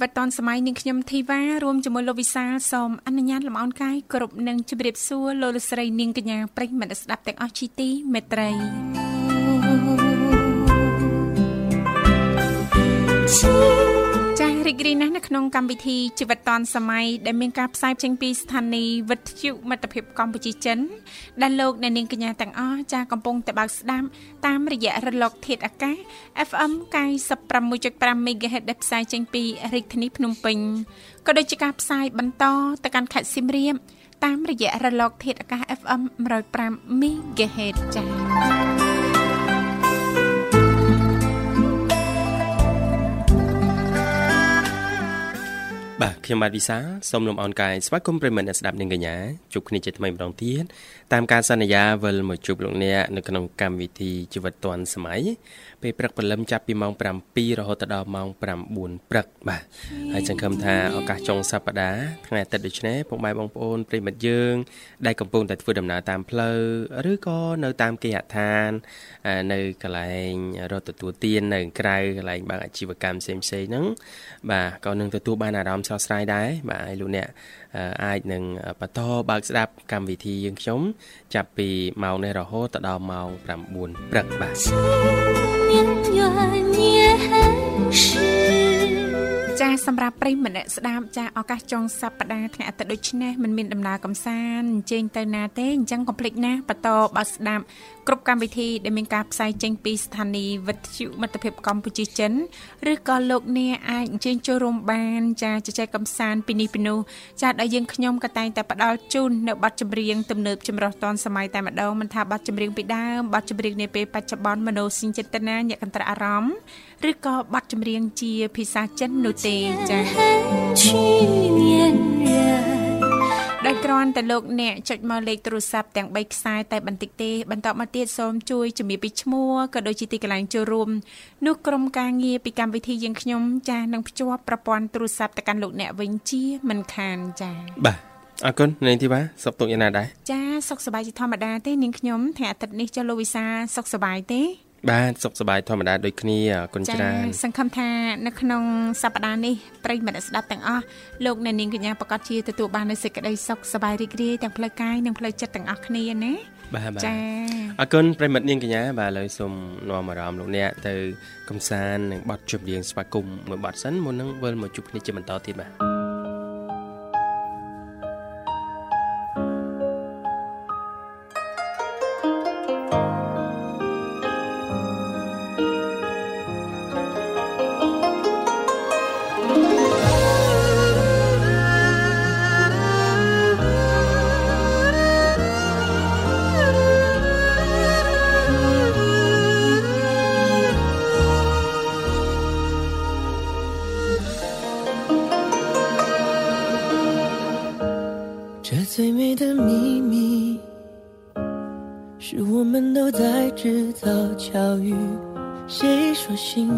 វិតឌុនសម័យនាងខ្ញុំធីវ៉ារួមជាមួយលោកវិសាលសូមអនុញ្ញាតលំអរកាយគ្រប់នឹងជម្រាបសួរលោកលស្រីនាងកញ្ញាប្រិយមិត្តស្ដាប់ទាំងអស់ជីទីមេត្រីចា៎ រីករាយណាស់នៅក្នុងកម្មវិធីជីវិតឌុនសម័យដែលមានការផ្សាយចេញពីស្ថានីយ៍វិទ្យុមិត្តភាពកម្ពុជាចិនដែលលោកអ្នកនាងកញ្ញាទាំងអស់ចាកំពុងតែបើកស្ដាប់តាមរយៈរលក ធាតុអាកាស FM 96.5 MHz ដែលផ្សាយចេញពីរាជធានីភ្នំពេញក៏ដូចជាការផ្សាយបន្តទៅកាន់ខេត្តសៀមរាបតាមរយៈរលក ធាតុអាកាស FM 105 MHz ចា៎ បាទខ្ញុំបាទវិសាសូមលំអរកាយស្វាគមន៍ប្រិមត្តអ្នកស្ដាប់នាងកញ្ញាជួបគ្នាជាថ្មីម្ដងទៀតតាមការសន្យាវិលមកជួបលោកអ្នកនៅក្នុងកម្មវិធីជីវិតឌွန်សម័យពេលព្រឹកព្រលឹមចាប់ពីម៉ោង7រហូតដល់ម៉ោង9ព្រឹកបាទហើយសង្ឃឹមថាឱកាសចុងសប្តាហ៍ថ្ងៃអាទិត្យដូចនេះពុកម៉ែបងប្អូនប្រិមិត្តយើងដែលកំពុងតែធ្វើដំណើរតាមផ្លូវឬក៏នៅតាមគេហដ្ឋាននៅកន្លែងរត់ទទួលទាននៅក្រៅកន្លែងបើកអាជីវកម្មផ្សេងៗហ្នឹងបាទក៏នឹងទទួលបានអារម្មណ៍ស្រស់ស្រាយដែរបាទឲ្យលោកអ្នកអាចនឹងបន្តបើកស្ដាប់កម្មវិធីយើងខ្ញុំ ចាប់ពីម៉ោងនេះរហូតដល់ម៉ោង9ព្រឹកបាទ ចាសម្រាប់ប្រិយម្នាក់ស្ដាប់ចាឱកាសចុងសប្តាហ៍ថ្ងៃអាទិត្យដូចនេះមិនមានដំណើរកំសាន្តអញ្ជើញទៅណាទេអញ្ចឹងកុំភ្លេចណាបន្តបើស្ដាប់គ្រប់កម្មវិធីដែលមានការផ្សាយចេញពីស្ថានីយ៍វិទ្យុមិត្តភាពកម្ពុជាចិនឬក៏លោកអ្នកអាចអញ្ជើញចូលរួមបានចាជជែកកំសាន្តពីនេះពីនោះចាដែលយើងខ្ញុំក៏តែងតែផ្ដល់ជូននៅប័ណ្ណចម្រៀងទំនើបចម្រុះទាន់សម័យតែម្ដងមិនថាប័ណ្ណចម្រៀងពីដើមប័ណ្ណចម្រៀងនាពេលបច្ចុប្បន្នមនោសញ្ចេតនាញាក់កន្ត្រាអារម្មណ៍ឬក៏ប័ណ្ណចម្រៀងជាភាសាចិននោះទេចា៎ដោយគ្រាន់តែលោកអ្នកចុចមកលេខទូរស័ព្ទទាំង3ខ្សែតែបន្តិចទេបន្តមកទៀតសូមជួយជំរាបពីឈ្មោះក៏ដូចជាទីកន្លែងចូលរួមនោះក្រុមការងារពីកម្មវិធីយើងខ្ញុំចាស់នឹងភ្ជាប់ប្រព័ន្ធទូរស័ព្ទទៅកាន់លោកអ្នកវិញជាមិនខានចា៎បាទអរគុណនាងធីវ៉ាសុខទុក្ខយ៉ាងណាដែរចាសុខសប្បាយជាធម្មតាទេនាងខ្ញុំថ្ងៃអាទិត្យនេះចុះលោកវិសាសុខសប្បាយទេ បាទសុខសប្បាយធម្មតាដូចគ្នាអរគុណច្រើនសង្ឃឹមថានៅក្នុងសប្តាហ៍នេះប្រិយមិត្តស្ដាប់ទាំងអស់លោកអ្នកនាងកញ្ញាប្រកាសជាទទួលបាននូវសេចក្តីសុខសប្បាយរីករាយទាំងផ្លូវកាយនិងផ្លូវចិត្តទាំងអស់គ្នាណាបាទបាទចាអរគុណប្រិមិត្តនាងកញ្ញាបាទឥឡូវសូមនាំអារម្មណ៍លោកអ្នកទៅកំសាន្តនឹងបទជប់រៀងស្វាគមន៍មួយបទសិនមុននឹងវិលមកជួបគ្នាជាបន្តទៀតបាទ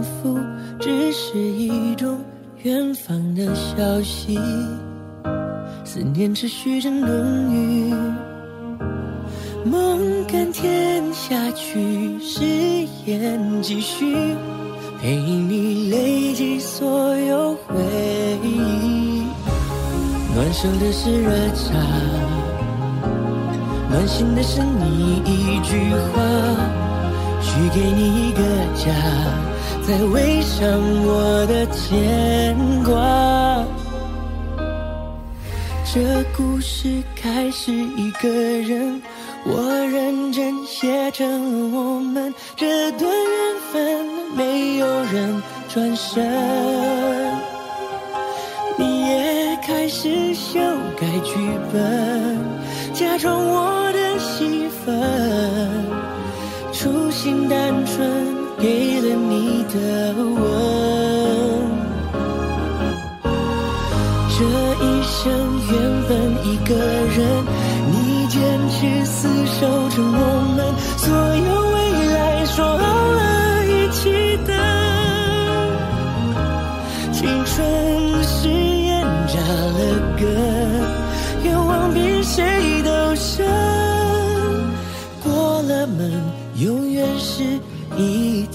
复，只是一种远方的消息。思念持续着浓郁，梦甘甜下去，誓言继续，陪你累积所有回忆。暖手的是热茶，暖心的是你一句话，许给你一个家，再围上我的牵挂。这故事开始，一个人，我认真写着我们这段缘分。没有人转身，你也开始修改剧本，假装我的戏份，初心单纯，给了你的吻。这一生原本一个人，你坚持厮守着我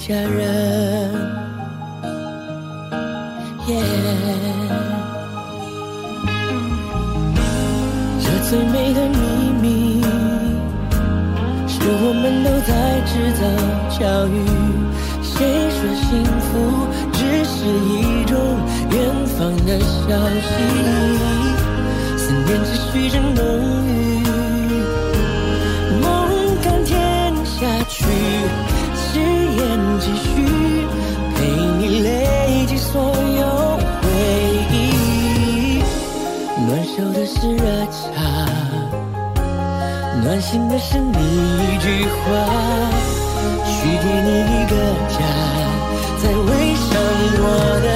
家人。耶这最美的秘密，是我们都在制造教育。谁说幸福只是一种远方的消息？思念持续着浓郁，梦甘甜下去，继续，陪你累积所有回忆。暖手的是热茶，暖心的是你一句话，许给你一个家，再围上我的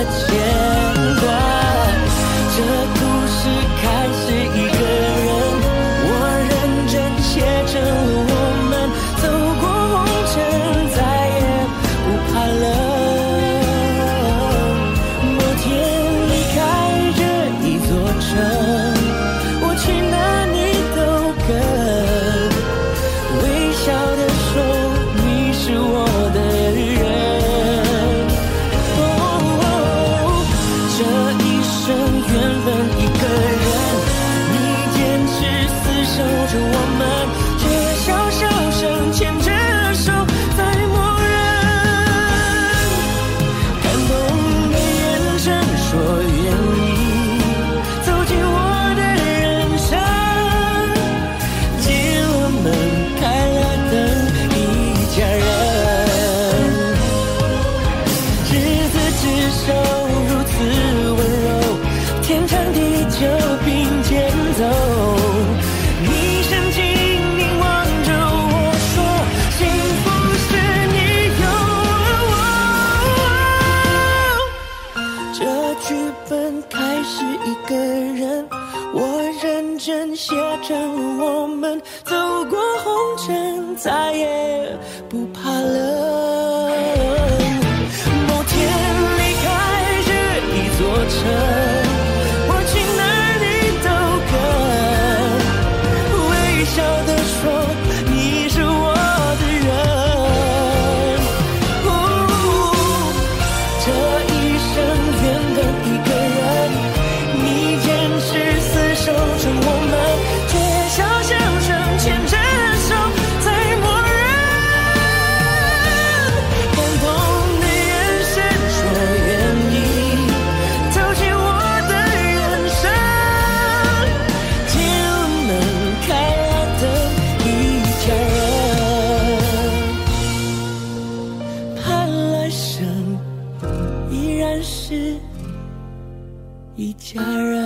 一家人。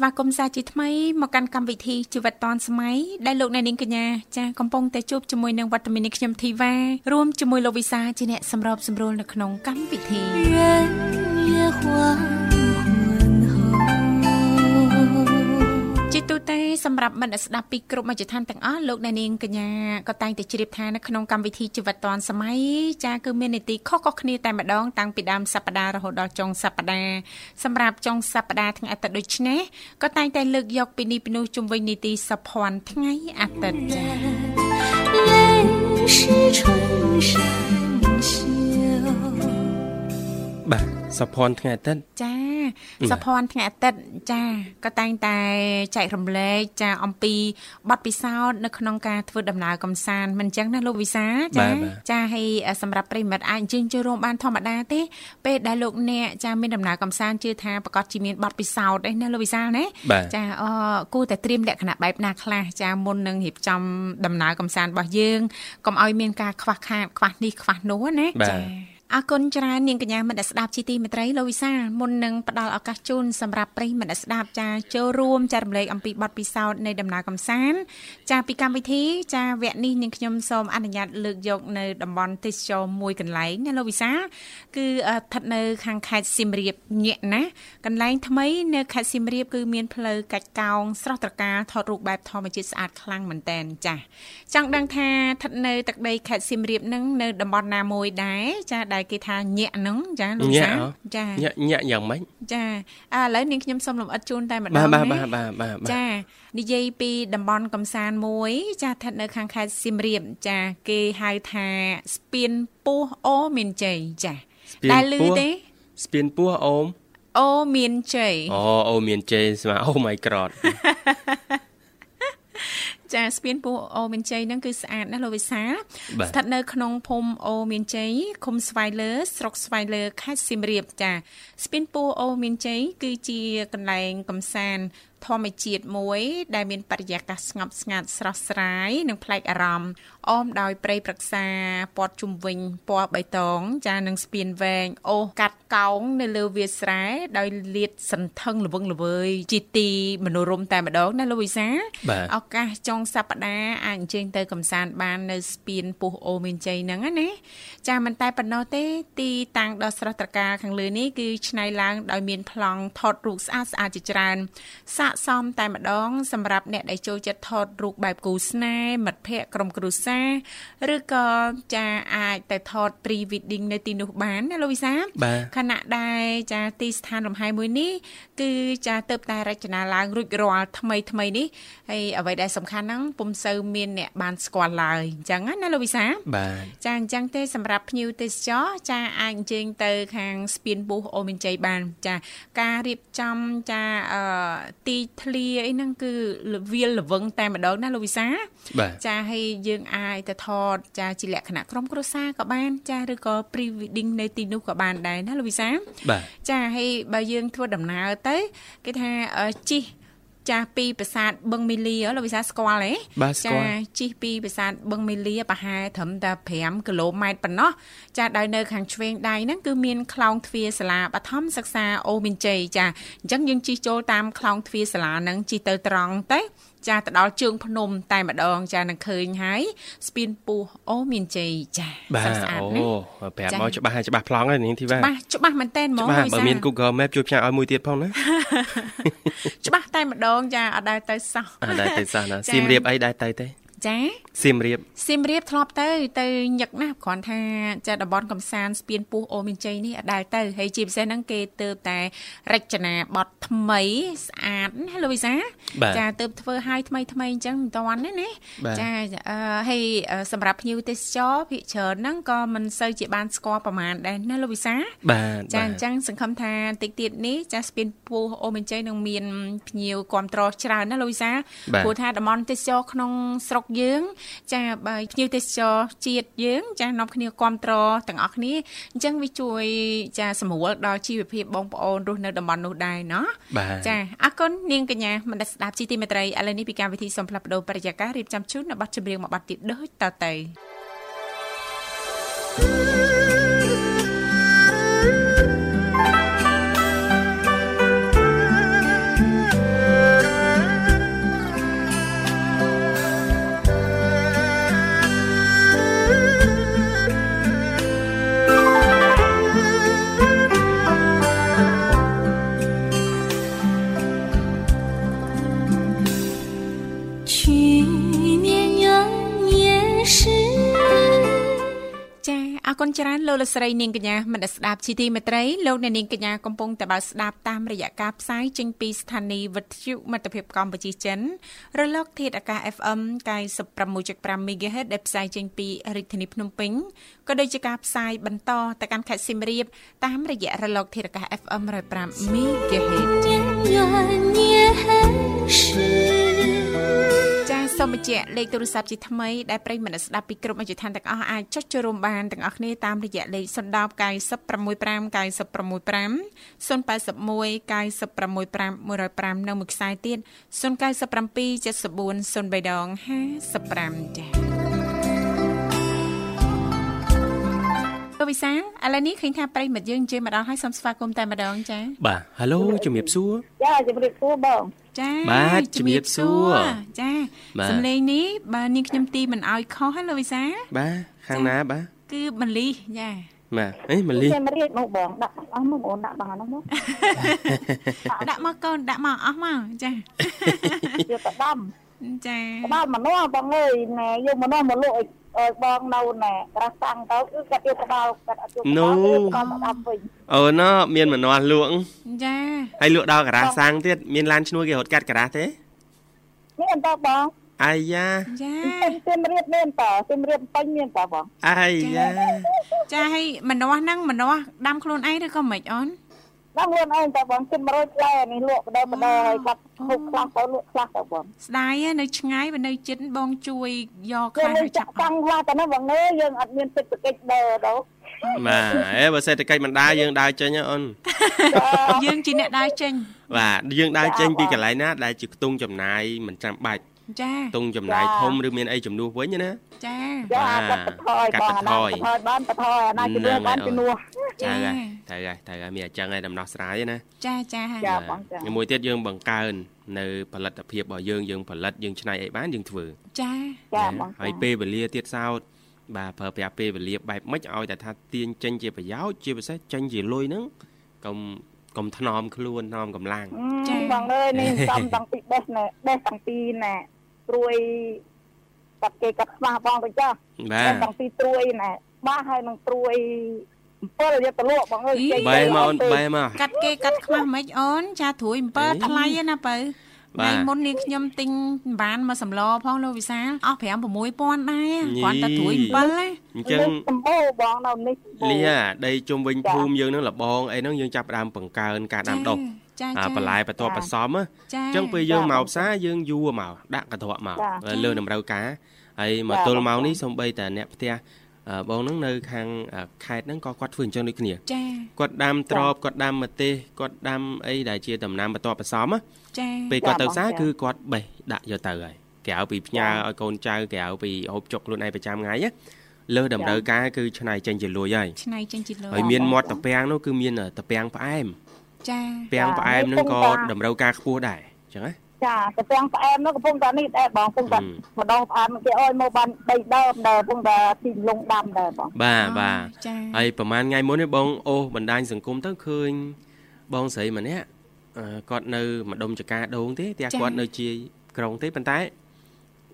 សសូមស្វាគមន៍សាជាថ្មីមកកាន់កម្មវិធីជីវិតឌွန်សម័យដែលលោកអ្នកនាងកញ្ញាចាសកំពុងតែជួបជាមួយនឹងវត្តមាននេះខ្ញុំធីវ៉ារួមជាមួយលោកវិសាជាអ្នកសម្របសម្រួលនៅក្នុងកម្មវិធី ទូទៅសម្រាប់មិត្តស្ដាប់ពីគ្រប់មជ្ឈដ្ឋានទាំងអស់លោកអ្នកនាងកញ្ញាក៏តែងតែជ្រាបថានៅក្នុងកម្មវិធីជីវិតឌွန်សម័យចាគឺមាននីតិខុសៗគ្នាតែម្ដងតាំងពីដើមសប្ដាហ៍រហូតដល់ចុងសប្ដាហ៍សម្រាប់ចុងសប្ដាហ៍ថ្ងៃអាទិត្យដូចនេះក៏តែងតែលើកយកពីនេះពីនោះជុំវិញនីតិសភ័នថ្ងៃអាទិត្យចា បាទសុភ័ណ្ឌថ្ងៃអាទិត្យចាសភ័នថ្ងៃអាទិត្យចាក៏តែងតែចែករំលែកចាអំពីបទពិសោធន៍នៅក្នុងការធ្វើដំណើរកំសាន្តមិនអញ្ចឹងណាលោកវិសាចាចាហើយសម្រាប់ប្រិមិត្តអាចអញ្ជើញចូលរួមបានធម្មតាទេពេលដែលលោកអ្នកចាមានដំណើរកំសាន្តជឿថាប្រកាសជាមានបទពិសោធន៍ឯណាលោកវិសាណាចាអគួរតែត្រៀមលក្ខណៈបែបណាខ្លះចាមុននឹងរៀបចំដំណើរកំសាន្តរបស់យើងកុំឲ្យមានការខ្វះខាតខ្វះនេះខ្វះនោះណាចា អរគុណច្រើននាងកញ្ញាមិត្តស្ដាប់ជីទីមេត្រីលោកវិសាមុននឹងផ្ដល់ឱកាសជូនសម្រាប់ប្រិយមិត្តស្ដាប់ចាចូលរួមចែករំលែកអំពីបទពិសោធន៍នៃដំណើរកំសាន្តចាពីកម្មវិធីចាវគ្គនេះនាងខ្ញុំសូមអនុញ្ញាតលើកយកនៅតំបន់ទេសចរមួយកន្លែងណាលោកវិសាគឺស្ថិតនៅខាងខេត្តសៀមរាបញាក់ណាកន្លែងថ្មីនៅខេត្តសៀមរាបគឺមានផ្លូវកាច់កោងស្រស់ត្រកាលថតរូបបែបធម្មជាតិស្អាតខ្លាំងមែនតែនចាចង់ដឹងថាស្ថិតនៅទឹកដីខេត្តសៀមរាបនឹងនៅតំបន់ណាមួយដែរចាដែលគេថាញាក់ហ្នឹងចាលោកសាចាញាក់ញាក់យ៉ាងម៉េចចាឥឡូវនាងខ្ញុំសូមលំអិតជូនតែម្ដងបាទបាទបាទបាទចានិយាយពីតំបន់កំសាន្តមួយ ចាស្ថិតនៅខាងខេត្តសៀមរាបចា គេហៅថាស្ពានពោះអូមានជ័យចាដែលឮទេស្ពានពោះអូមអូមានជ័យអូអូមានជ័យស្មាអូ my god ចាស្ពានពោះអូមានជ័យហ្នឹងគឺស្អាតណាស់លោកវិសាស្ថិតនៅក្នុងភូមិអូមានជ័យឃុំស្វាយលើស្រុកស្វាយលើខេត្តសៀមរាបចាស្ពានពោះអូមានជ័យគឺជាកន្លែងកំសាន្តធម្មជាតិមួយ ដែលមានបរិយាកាសស្ងប់ស្ងាត់ស្រស់ស្រាយនិងប្លែកអារម្មណ៍អមដោយព្រៃព្រឹក្សាព័ទ្ធជុំវិញពណ៌បៃតង ចានឹងស្ពានវែងអូសកាត់ កោងនៅលើវាលស្រែដោយលាតសន្ធឹងល្វឹងល្វើយជាទីមនោរម្យតែម្ដងណាលោកវិសាឱកាសចុងសប្តាហ៍អាចអញ្ជើញទៅកំសាន្តបាននៅស្ពានពុះអូមានជ័យហ្នឹងណាចាមិនតែប៉ុណ្ណោះទេទីតាំងដ៏ស្រស់ត្រកាលខាងលើនេះគឺឆ្នៃឡើងដោយមានប្លង់ថតរូបស្អាតស្អាតជាច្រើនសាកសមតែម្ដង សម្រាប់អ្នកដែលចូលចិត្តថតរូបបែបគូស្នេហ៍មិត្តភ័ក្តិក្រុមគ្រួសារឬក៏ចាអាចទៅថត pre wedding នៅទីនោះបានណាលោកវិសាខណៈដែលចាទីស្ថានលំហែមួយនេះគឺចាទៅតែរចនាឡើងរួចរាល់ថ្មីថ្មីនេះហើយអ្វីដែលសំខាន់ហ្នឹងពុំសូវមានអ្នកបានស្គាល់ឡើយអញ្ចឹងណាលោកវិសាបាទចាអញ្ចឹងទេសម្រាប់ភ្ញៀវទេសចរចាអាចអញ្ជើញទៅខាងស្ពានបុះអូមានជ័យបាន ចា ការរៀប ចំចាអឺទីធ្លាអីហ្នឹងគឺវាលល្វឹងតែម្ដងណាលោកវិសា ចាហើយយើងអាចទៅថតចាជាលក្ខណៈក្រុមគ្រួសារក៏បាន ចាឬក៏ pre wedding នៅទីនោះក៏បានដែរណាលោកវិសាចាហើយបើយើងធ្វើដំណើរទៅគេថាជិះ ចាស់ពីប្រាសាទបឹងមីលីលោកវិសាស្គាល់ទេចាជិះពីប្រាសាទបឹងមីលីប្រហែលត្រឹមតែ5គីឡូម៉ែត្រប៉ុណ្ណោះចាដោយនៅខាងឆ្វេងដៃហ្នឹងគឺមានខ្លោងទ្វារសាលាបឋមសិក្សាអូមានជ័យចាអញ្ចឹងយើងជិះចូលតាមខ្លោងទ្វារសាលាហ្នឹងជិះទៅត្រង់ទៅ ចាទៅដល់ជើងភ្នំតែម្ដងចានឹងឃើញហើយស្ពានពោះអូមានជ័យចាបាទអូប្រាប់មកច្បាស់ហើយច្បាស់ប្លង់ហើយនាងធីវ៉ាច្បាស់ច្បាស់មែនតើហ្មងច្បាស់បើមាន Google Map ជួយផ្សាយឲ្យមួយទៀតផងណាច្បាស់តែម្ដងចាអត់ដែរទៅសោះអត់ដែរទៅសោះណាសៀមរាបអីដែរទៅទេ ចាសៀមរាបសៀមរាបធ្លាប់ទៅ ទៅញឹកណាស់គ្រាន់ថាចាតំបន់កំសាន្តស្ពានពោះអូមានជ័យនេះអត់ដែលទៅហើយជាពិសេសហ្នឹងគេទៅតែរចនាបថថ្មីស្អាតណាលូវីសាចាទៅធ្វើឲ្យថ្មីថ្មីអញ្ចឹងមិនតាន់ទេណាចាហើយសម្រាប់ភ្ញៀវទេសចរភិកច្រើនហ្នឹងក៏មិនសូវជាបានស្គាល់ប្រហែលដែរណាលូវីសាបាទចាអញ្ចឹងសង្ឃឹមថាតិចទៀតនេះចាស្ពានពោះអូមានជ័យនឹងមានភ្ញៀវគ្រប់ត្រច្រើនណាលូវីសាព្រោះថាតំបន់ទេសចរក្នុងស្រុកយើង ចាបើភ្ញៀវទេសចរជាតិយើង ចានាំគ្នាគ្រប់ត្រទាំងអស់គ្នាអញ្ចឹងវាជួយ ចាសម្រួលដល់ជីវភាពបងប្អូនរស់នៅតំបន់នោះដែរណោះចាអរគុណនាងកញ្ញាមនស្ដាប់ជីទីមេត្រីឥឡូវនេះពីកម្មវិធីសំផ្លាប់បដោប្រយាកររៀបចំជូននៅប័ណ្ណចម្រៀងមួយប័ណ្ណទៀតដូចតទៅ គុណច្រើនលោកលស្រីនាងកញ្ញាមនស្ដាប់ជីទីមេត្រីលោកអ្នកនាងកញ្ញាកំពុងតែបើស្ដាប់តាមរយៈការផ្សាយចេញពីស្ថានីយ៍វិទ្យុមិត្តភាពកម្ពុជាចិនរលក ធាតុអាកាស FM 96.5 MHz ដែលផ្សាយចេញពីរាជធានីភ្នំពេញក៏ដូចជាការផ្សាយបន្តទៅកាន់ខេត្តសៀមរាបតាមរយៈរលកធាតុអាកាស FM 105 MHz 是。 ចាសសូមបញ្ជាក់លេខទូរស័ព្ទជាថ្មីដែលប្រិយមិត្តស្ដាប់ពីគ្រប់អញ្ជដ្ឋានទាំងអស់អាចចុចចូលរួមបានទាំងអស់គ្នាតាមរយៈលេខ010 965 965 081 965 105និងមួយខ្សែទៀត097 74 03ដង55ចា៎លោកវិសាឥឡូវនេះឃើញថាប្រិយមិត្តយើងជិះមកដល់ហើយសូមស្វាគមន៍តែម្ដងចា៎បាទហៅឡូជំរាបសួរចាជំរាបសួរបង ចាបាទជំរាបសួរចាបាទសំឡេងនេះបើនាងខ្ញុំទីមិនអោយខុសហើយលោកវិសាបាទខាងណាបាទគឺបលីចាបាទអេម៉ាលីខ្ញុំរៀបមកបងដាក់អស់មកបងដាក់បងហ្នឹងមកដាក់មកកូនដាក់មកអស់មកចាយកទៅដំចាដល់ម្នាស់បងអើយណែយកម្នាស់មកលក់ឲ្យ ឲ្យបងនៅណែក្រាស់តាំងទៅគឺគាត់យកក្បាលគាត់អត់យកក្បាលទេគាត់មកដំវិញអូណូមានម្នាស់លក់ចាហើយលក់ដល់ការ៉ាសាំងទៀតមានឡានឈ្នួលគេរត់កាត់ការ៉ាទេមានតើបងអាយ៉ាចាខ្ញុំរៀបមានតើខ្ញុំរៀបពេញមានតើបងអាយ៉ាចាឲ្យម្នាស់ហ្នឹងម្នាស់ដាំខ្លួនឯងឬក៏មិនអូន ដល់ខ្លួនឯងតើបងគិត100ផ្លែនេះលក់បដិបដិឲ្យគាត់ហូបខ្លះទៅលក់ខ្លះទៅបងស្ដាយហ៎នៅឆ្ងាយបើនៅជិតបងជួយយកគឺខ្លះនឹងទៅចាចាប់ក់តាំងខ្លះទៅនោះបងអើយយើងអត់មានទឹកកិច្ចដើរដល់បាទអេបើសេដ្ឋកិច្ចមិនដើរយើងដើរចេញហ៎អូនយើងជាអ្នកដើរចេញបាទយើងដើរចេញពីកន្លែងណាដែលជាខ្ទង់ចំណាយមិនចាំបាច់ ចាខ្ទង់ចំណាយធំឬមានអីជំនួសវិញណាចាចាកាត់បន្ថយបងអាណាបន្ថយបានបន្ថយអាណាជំនួសបានជំនួសត្រូវហើយត្រូវហើយត្រូវហើយមានអញ្ចឹងហើយដំណោះស្រាយណាចាចាចាបងចាមួយទៀតយើងបង្កើននៅផលិតភាពរបស់យើងយើងផលិតយើងច្នៃអីបានយើងធ្វើចាចាបងហើយពេលវេលាទៀតសោតបាទប្រើប្រាស់ពេលវេលាបែបម៉េចឲ្យតែថាទាញចេញជាប្រយោជន៍ជាពិសេសចេញជាលុយហ្នឹងកុំកុំថ្នមខ្លួនថ្នមកម្លាំងចាបងអើយនេះសំតាំងពីបេះណែបេះតាំងពីណែ ត្រួយកាត់គេកាត់ខ្វះបងទៅចាស់បាបេះទតាំងពីត្រួយណែបាសហើយនឹងត្រួយ7យកទៅលក់បងអើយចេញបែមកអូនបែមកកាត់គេកាត់ខ្មាស់មិនអូនចាត្រួយ7ថ្លៃឯណាបើបាទថ្ងៃមុននេះខ្ញុំទិញបានមកសម្លផងលោកវិសាលអស់5 6000ដែរគាត់តែត្រួយ7ណាអញ្ចឹងសម្បូរបងនៅនេះសម្បូរលីអាដីជុំវិញភូមិយើងហ្នឹងលបងអីហ្នឹងយើងចាប់ផ្ដើមបង្កើនការដាំដុះចាអាចា បន្លែបន្ទាប់បន្សំណាចាអញ្ចឹងពេលយើងមកផ្សារយើងយួរមកដាក់កន្ត្រកមកលើតម្រូវការហើយមកទល់មកនេះសំបីតែអ្នកផ្ទះអឺបងហ្នឹងនៅខាងអឺខេត្តហ្នឹងក៏គាត់ធ្វើអញ្ចឹងដូចគ្នាចាគាត់ដាំត្រប់គាត់ដាំម្ទេសគាត់ដាំអីដែលជាដំណាំបន្ទាប់បន្សំណាចាពេលគាត់ទៅផ្សារគឺគាត់បេះដាក់យកទៅហើយក្រៅពីផ្ញើឲ្យកូនចៅក្រៅពីហូបចុកខ្លួនឯងប្រចាំថ្ងៃណាលើសតម្រូវការគឺឆ្នៃចេញជាលុយហើយឆ្នៃចេញជាលុយហើយមានមាត់តាពាំងនោះគឺមានតាពាំងផ្អែម ចាពាំងផ្អែមហ្នឹងក៏តម្រូវការខ្ពស់ដែរអញ្ចឹងណាចាកទាំងផ្អែមនោះកំពុងតែនេះដែរបងកំពុងតែម្ដងផ្អែមគេអើយមកបាន3ដើមដែរកំពុងតែទីលងដាំដែរបងបាទបាទចាហើយប្រហែលថ្ងៃមុននេះបងអូសបណ្ដាញសង្គមទៅឃើញបងស្រីម្នាក់អឺគាត់នៅម្ដុំចកាដូងទេផ្ទះគាត់នៅជាក្រុងទេប៉ុន្តែ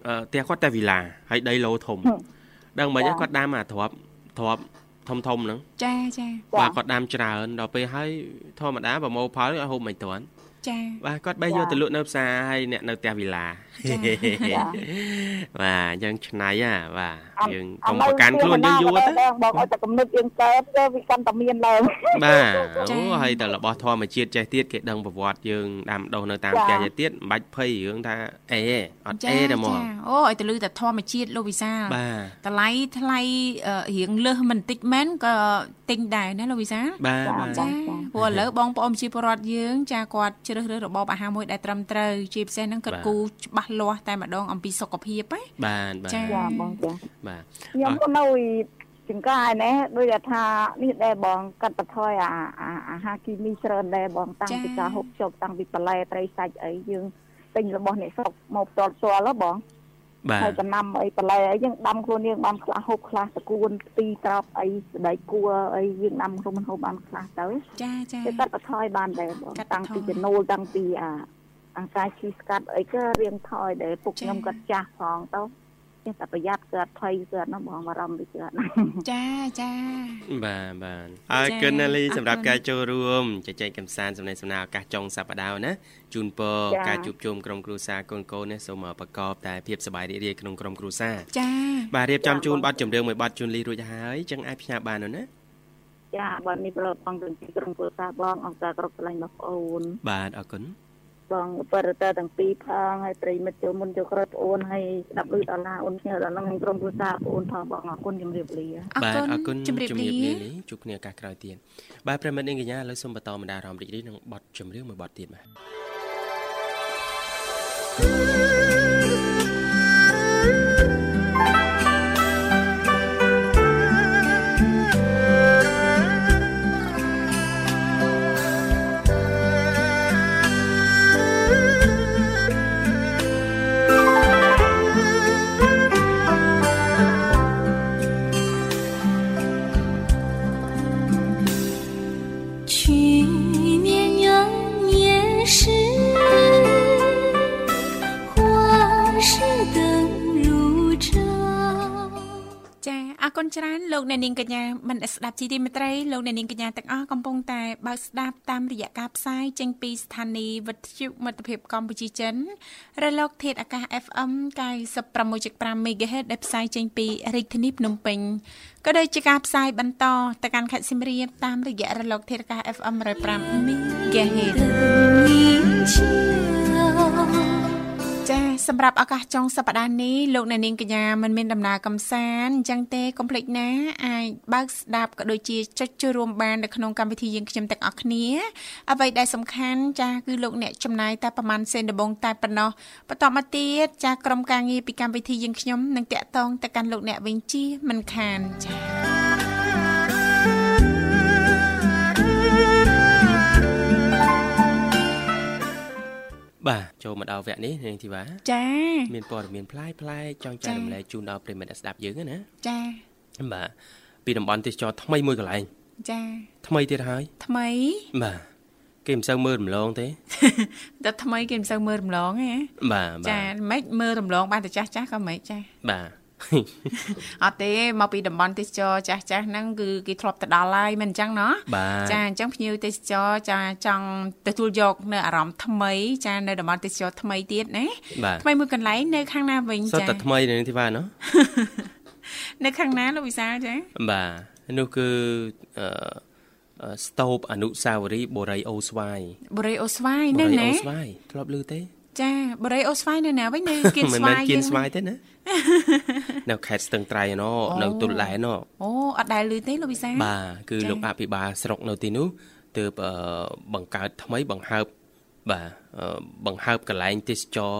អឺផ្ទះគាត់តែវីឡាហើយដីឡូធំដឹងមិនគាត់ដាំអាទ្របទ្រប ធំធំហ្នឹងចាចាបាទគាត់ដាំច្រើនដល់ពេលហើយធម្មតាប្រមូលផលឲ្យហូបមិនទាន់ ចាបាទគាត់បេះយកទៅលក់នៅផ្សារហើយអ្នកនៅផ្ទះវីឡាបាទអញ្ចឹងឆ្នៃហ่าបាទយើងកុំប្រកាន់ខ្លួនយើងយួរទៅបងឲ្យតែគំនិតយើងកើតទៅវាកាន់តែមានឡើងបាទអូហើយតែរបស់ធម្មជាតិចេះទៀតគេដឹងប្រវត្តិយើងដាំដុះនៅតាមផ្ទះចេះទៀតមិនបាច់ភ័យរឿងថាអេអត់អេទេហ្មងអូឲ្យទៅលឺតែធម្មជាតិលោកវិសាលបាទតម្លៃថ្លៃអឺរៀងលើសមិនតិចមែនក៏ទិញដែរណាលោកវិសាលបាទបាទចា ព្រោះឥឡូវបងប្អូនប្រជាពលរដ្ឋយើងចាគាត់ជ្រើសរើសរបបអាហារមួយដែលត្រឹមត្រូវជាពិសេសហ្នឹងគាត់គូច្បាស់លាស់តែម្ដងអំពីសុខភាពណាបាទបាទចាចាបងចាបាទខ្ញុំក៏នៅចង្កាយណែដូចថានេះដែរបងកាត់បន្ថយអាអាអាហារគីមីច្រើនដែរបងតាំងពីការហូបចុកតាំងពីបន្លែត្រីសាច់អីយើងទិញរបស់អ្នកស្រុកមកផ្ទាល់ផ្ទាល់ហ៎បងបាទ ហើយចំណាំអីបន្លែអីយើងដាំខ្លួនយើងបានខ្លះហូបខ្លះតកួនទីត្រប់អីស្បែកគួរអីយើងដាំខ្លួនហូបបានខ្លះទៅចាចាគេកាត់បន្ថយបានដែរបងកាត់បន្ថយតាំងពីចំណូលតាំងពីអាអង្ការឈីស្កាត់អីក៏រៀងថយដែរពុកខ្ញុំក៏ចាស់ផងទៅ ចេះតែប្រយ័ត្នគឺអត់ភ័យគឺអត់នោះបងបារម្ភវាច្រើនចាចាបាទបាទអរគុណណាលីសម្រាប់ការចូលរួមជជែកកម្សាន្តសំណេរសំណាឱកាសចុងសប្តាហ៍ណាជូនពរការជួបជុំក្រុមគ្រួសារកូនកូននេះសូមប្រកបតែភាពសប្បាយរីករាយក្នុងក្រុមគ្រួសារចាបាទរៀបចំជូនប័ណ្ណចម្រៀងមួយប័ណ្ណជូនលីរួចហើយចឹងអាចផ្ញើបាននោះណាចាប័ណ្ណនេះប្រឡប់បងទៅក្រុមគ្រួសារបងអង្គការគ្រប់កន្លែងបងប្អូនបាទអរគុណ បងបរិទ័ទាំងពីរផងហើយប្រិមិត្តចូលមុនចូលក្រោយប្អូនហើយស្ដាប់ឮដល់ណាអូនគ្នាដល់នឹងក្រុមគ្រួសារប្អូនផងបងអរគុណជំរាបលាបាទអរគុណជំរាបលាជួបគ្នាឱកាសក្រោយទៀតបាទប្រិមិត្តនាងកញ្ញាឥឡូវសូមបន្តបណ្ដាអារម្មណ៍រីករាយនឹងបទចម្រៀងមួយបទទៀតបាទ អ្នកនាងកញ្ញាមិនស្ដាប់ជីទីមេត្រីលោកអ្នកនាងកញ្ញាទាំងអស់កំពុងតែបើកស្ដាប់តាមរយៈការផ្សាយចេញពីស្ថានីយ៍វិទ្យុមិត្តភាពកម្ពុជាចិនរលក ធាតុអាកាស FM 96.5 MHz ដែលផ្សាយចេញពីរាជធានីភ្នំពេញក៏ដូចជាការផ្សាយបន្តទៅកាន់ខេត្តសៀមរាបតាមរយៈរលក ធាតុអាកាស FM 105 MHz ចា សម្រាប់ឱកាសចុងសប្តាហ៍នេះលោកអ្នកនាងកញ្ញាមិនមានដំណើរកំសាន្តអញ្ចឹងទេកុំភ្លេចណាអាចបើកស្ដាប់ក៏ដូចជាចុចចូលរួមបាននៅក្នុងកម្មវិធីយើងខ្ញុំទាំងអស់គ្នាអ្វីដែលសំខាន់ចាគឺលោកអ្នកចំណាយតែប្រហែលសេនដបងតែប៉ុណ្ណោះបន្តមកទៀតចាក្រុមការងារពីកម្មវិធីយើងខ្ញុំនឹងតាក់ទងទៅកាន់លោកអ្នកវិញជាមិនខានចា បាទចូលមកដល់វគ្គនេះនាងធីវ៉ាចាមានព័ត៌មានផ្លាយផ្លាយចង់ចែករំលែកជូនដល់ប្រិមិត្តស្ដាប់យើងណាចាបាទពីតំបន់ទេសចរថ្មីមួយកន្លែងចាថ្មីទៀតហើយថ្មីបាទគេមិនសូវមើលរំលងទេតែថ្មីគេមិនសូវមើលរំលងទេបាទចាមិនមើលរំលងបានតែចាស់ចាស់ក៏មិនចាបាទ អត់ទេមកពីតំបន់ទេសចរចាស់ចាស់ហ្នឹងគឺគេធ្លាប់ទៅដល់ហើយមិនអញ្ចឹងណោះចាអញ្ចឹងភ្ញៀវទេសចរចាចង់ទទួលយកនៅអារម្មណ៍ថ្មីចានៅតំបន់ទេសចរថ្មីទៀតណាថ្មីមួយកន្លែងនៅខាងណាវិញចាសុទ្ធតែថ្មីនៅទីវ៉ាណោះនៅខាងណាលោកវិសាលចាបាទនោះគឺអឺស្តូបអនុសាវរីយ៍បូរីអូស្វាយបូរីអូស្វាយនៅណាបូរីអូស្វាយធ្លាប់ឮទេ ចាបូរីអូស្វាយនៅណាវិញនៅគៀនស្វាយមិនមែនគៀនស្វាយទេណានៅខេត្តស្ទឹងត្រែងណនៅទុលដែនណអូអត់ដែលឮទេលោកវិសាបាទគឺលោកអភិបាលស្រុកនៅទីនោះទើបបង្កើតថ្មីបង្ហើបបាទបង្ហើបកន្លែងទេសចរ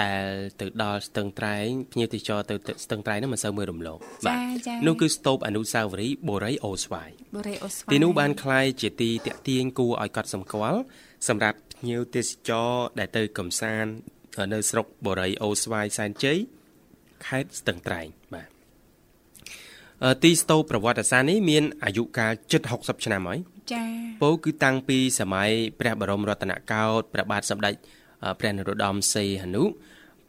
ដែលទៅដល់ស្ទឹងត្រែងភ្ញៀវទេសចរទៅស្ទឹងត្រែងនោះមិនសូវមើលរំលងបាទនោះគឺស្ទូបអនុសាវរីយ៍បូរីអូស្វាយបូរីអូស្វាយទីនោះបានคล้ายជាទីតាក់ទាញគួរឲ្យកត់សម្គាល់សម្រាប់ ភ្ញៀវទេសចរដែលទៅកំសាន្តនៅស្រុកបូរីអូស្វាយសែនជ័យខេត្តស្ទឹងត្រែងបាទទីស្ទូប្រវត្តិសាស្ត្រនេះមានអាយុកាលជិត60ឆ្នាំហើយចា៎ពោគឺតាំងពីសម័យព្រះបរមរតនកោដ្ឋព្រះបាទសម្ដេចព្រះនរោត្តមសីហនុ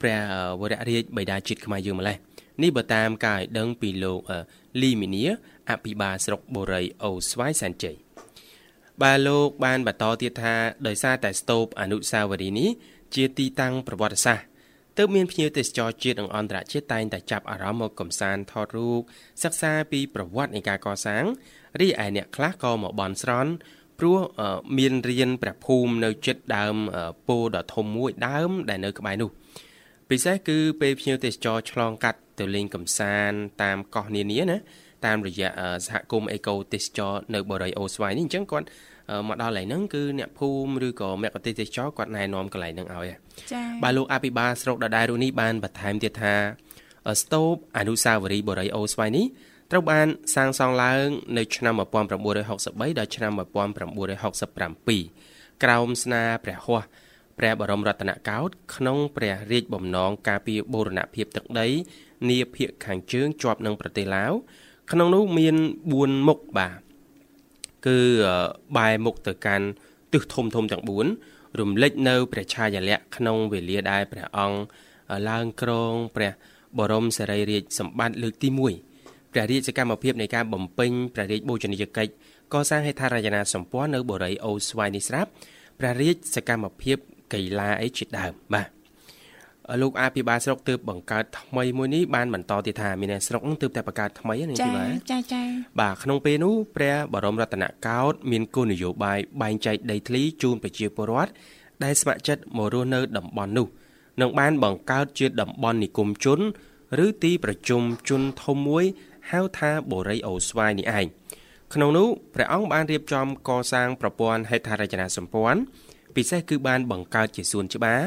ព្រះវររាជបិតាជាតិខ្មែរយើងម្លេះនេះបើតាមការឲ្យដឹងពីលោកលីមីនីអភិបាលស្រុកបូរីអូស្វាយសែនជ័យ បាទលោកបានបន្តទៀតថាដោយសារតែស្ទូបអនុសាវរីយ៍នេះជាទីតាំងប្រវត្តិសាស្ត្រទើបមានភ្ញៀវទេសចរជាតិនិងអន្តរជាតិតែងតែចាប់អារម្មណ៍មកកំសាន្តថតរូបសិក្សាពីប្រវត្តិនៃការកសាងរីឯអ្នកខ្លះក៏មកបន់ស្រន់ព្រោះមានរៀនព្រះភូមិនៅចិត្តដើមពោដ៏ធំមួយដើមដែលនៅក្បែរនោះពិសេសគឺពេលភ្ញៀវទេសចរឆ្លងកាត់ទៅលេងកំសាន្តតាមកោះនានាណា តាមរយៈសហគមន៍អេកូទេសចរនៅបរិយាអូស្វាយនេះអញ្ចឹងគាត់មកដល់កន្លែងហ្នឹងគឺអ្នកភូមិឬក៏មគ្គទេសចរគាត់ណែនាំកន្លែងហ្នឹងឲ្យចា៎បាទលោកអភិបាលស្រុកដដែលរូនេះបានបន្ថែមទៀតថាស្ទូបអនុសាវរីយ៍បរិយាអូស្វាយនេះត្រូវបានសាងសង់ឡើង នៅឆ្នាំ1963ដល់ឆ្នាំ1967ក្រោមស្នាព្រះហស្ថព្រះបរមរតនកោដ្ឋក្នុងព្រះរាជបំណងការពារបូរណភាពទឹកដី នាភាគខាងជើងជាប់នឹងប្រទេសឡាវ ក្នុងនោះមាន4មុខបាទគឺបែរមុខទៅកាន់ទិសធំធំទាំង4រំលេចនៅព្រះឆាយាល័ក្ខណ៍ក្នុងវេលាដែលព្រះអង្គឡើងគ្រងព្រះបរមសារីរាជសម្បត្តិលើកទី1ព្រះរាជសកម្មភាពនៃការបំពេញព្រះរាជបូជនីយកិច្ចកសាងហេដ្ឋារចនាសម្ព័ន្ធនៅបូរីអូស្វាយនេះស្រាប់ព្រះរាជសកម្មភាពកីឡាអីជាដើមបាទ លោកអភិបាលស្រុកទើបបង្កើតថ្មីមួយនេះបានបន្តទៀតថាមានស្រុកទើបតែបង្កើតថ្មីនេះទីបាទចាចាបាទក្នុងពេលនោះព្រះបរមរតនកោដ្ឋមានគោលនយោបាយបែងចែកដីធ្លីជូនប្រជាពលរដ្ឋដែលស្ម័គ្រចិត្តមករស់នៅតំបន់នោះនឹងបានបង្កើតជាតំបន់និគមជន ឬទីប្រជុំជនធំមួយហៅថាបូរីអូស្វាយនេះឯងក្នុងនោះព្រះអង្គបានរៀបចំកសាងប្រព័ន្ធហេដ្ឋារចនាសម្ព័ន្ធ ពិសេសគឺបានបង្កើតជាសួនច្បារ